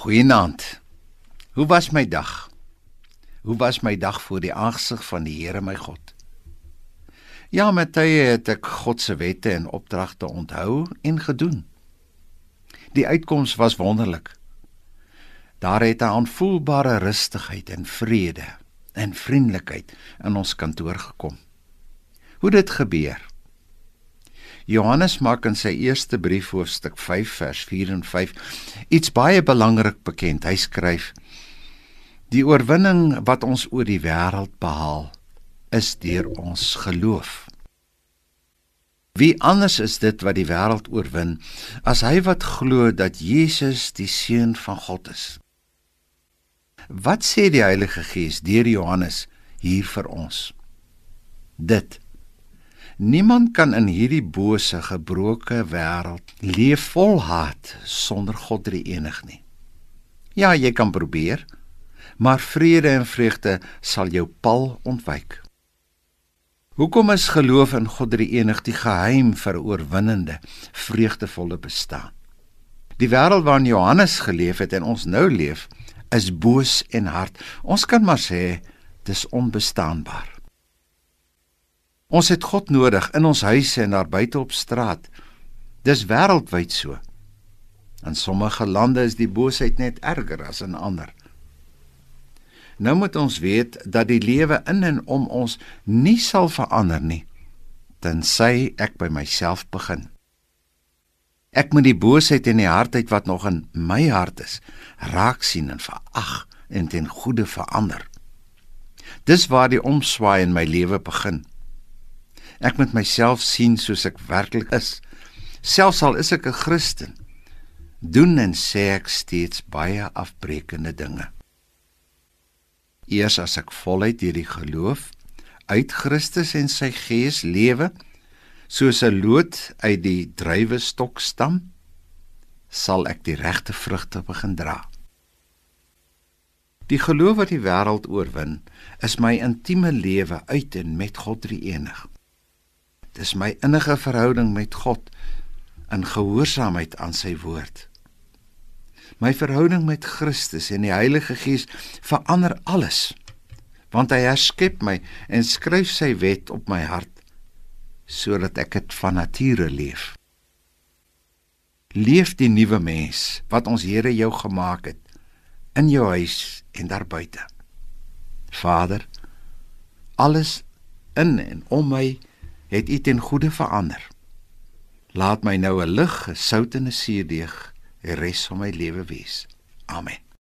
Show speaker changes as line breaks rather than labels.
Goeienaand. Hoe was my dag? Hoe was my dag voor die aangesig van die Here my God? Ja, met tye het ek God se wette en opdragte onthou en gedoen. Die uitkoms was wonderlik. Daar het 'n aanvoelbare rustigheid en vrede en vriendelikheid in ons kantoor gekom. Hoe dit gebeur? Johannes maak in sy eerste brief hoofstuk 5 vers 4 en 5 iets baie belangrik bekend. Hy skryf: Die oorwinning wat ons oor die wêreld behaal, is deur ons geloof. Wie anders is dit wat die wêreld oorwin as hy wat glo dat Jesus die seun van God is? Wat sê die Heilige Gees deur Johannes hier vir ons? Dit Niemand kan in hierdie bose gebroke wêreld leef vol haat sonder God drie enig nie. Ja, jy kan probeer, maar vrede en vreugde sal jou pal ontwyk. Hoekom is geloof in God drie enig die geheim vir oorwinnende, vreugdevolle bestaan? Die wêreld waarin Johannes geleef het en ons nou leef, is boos en hard. Ons kan maar sê dis onbestaanbaar. Ons het God nodig in ons huise en daar buite op straat. Dis wêreldwyd so. In sommige lande is die boosheid net erger as in ander. Nou moet ons weet dat die lewe in en om ons nie sal verander nie tensy ek by myself begin. Ek moet die boosheid en die hardheid wat nog in my hart is, raak sien en verag en ten goeie verander. Dis waar die omswaai in my lewe begin. Ek moet myself sien soos ek werklik is. Selfs al is ek 'n Christen, doen en sê ek steeds baie afbreekende dinge. Eers as ek voluit deur die geloof uit Christus en sy Gees lewe, soos 'n loot uit die druiwestok stam, sal ek die regte vrugte begin dra. Die geloof wat die wêreld oorwin, is my intieme lewe uit en met God drie enig. Dis my innige verhouding met God in gehoorsaamheid aan sy woord. My verhouding met Christus en die Heilige Gees verander alles. Want hy herskep my en skryf sy wet op my hart sodat ek dit van nature leef. Leef die nuwe mens wat ons Here jou gemaak het in jou huis en daar buite. Vader, alles in en om my het U ten goeie verander. Laat my nou 'n lig, 'n sout en 'n suurdeeg res van my lewe wees. Amen.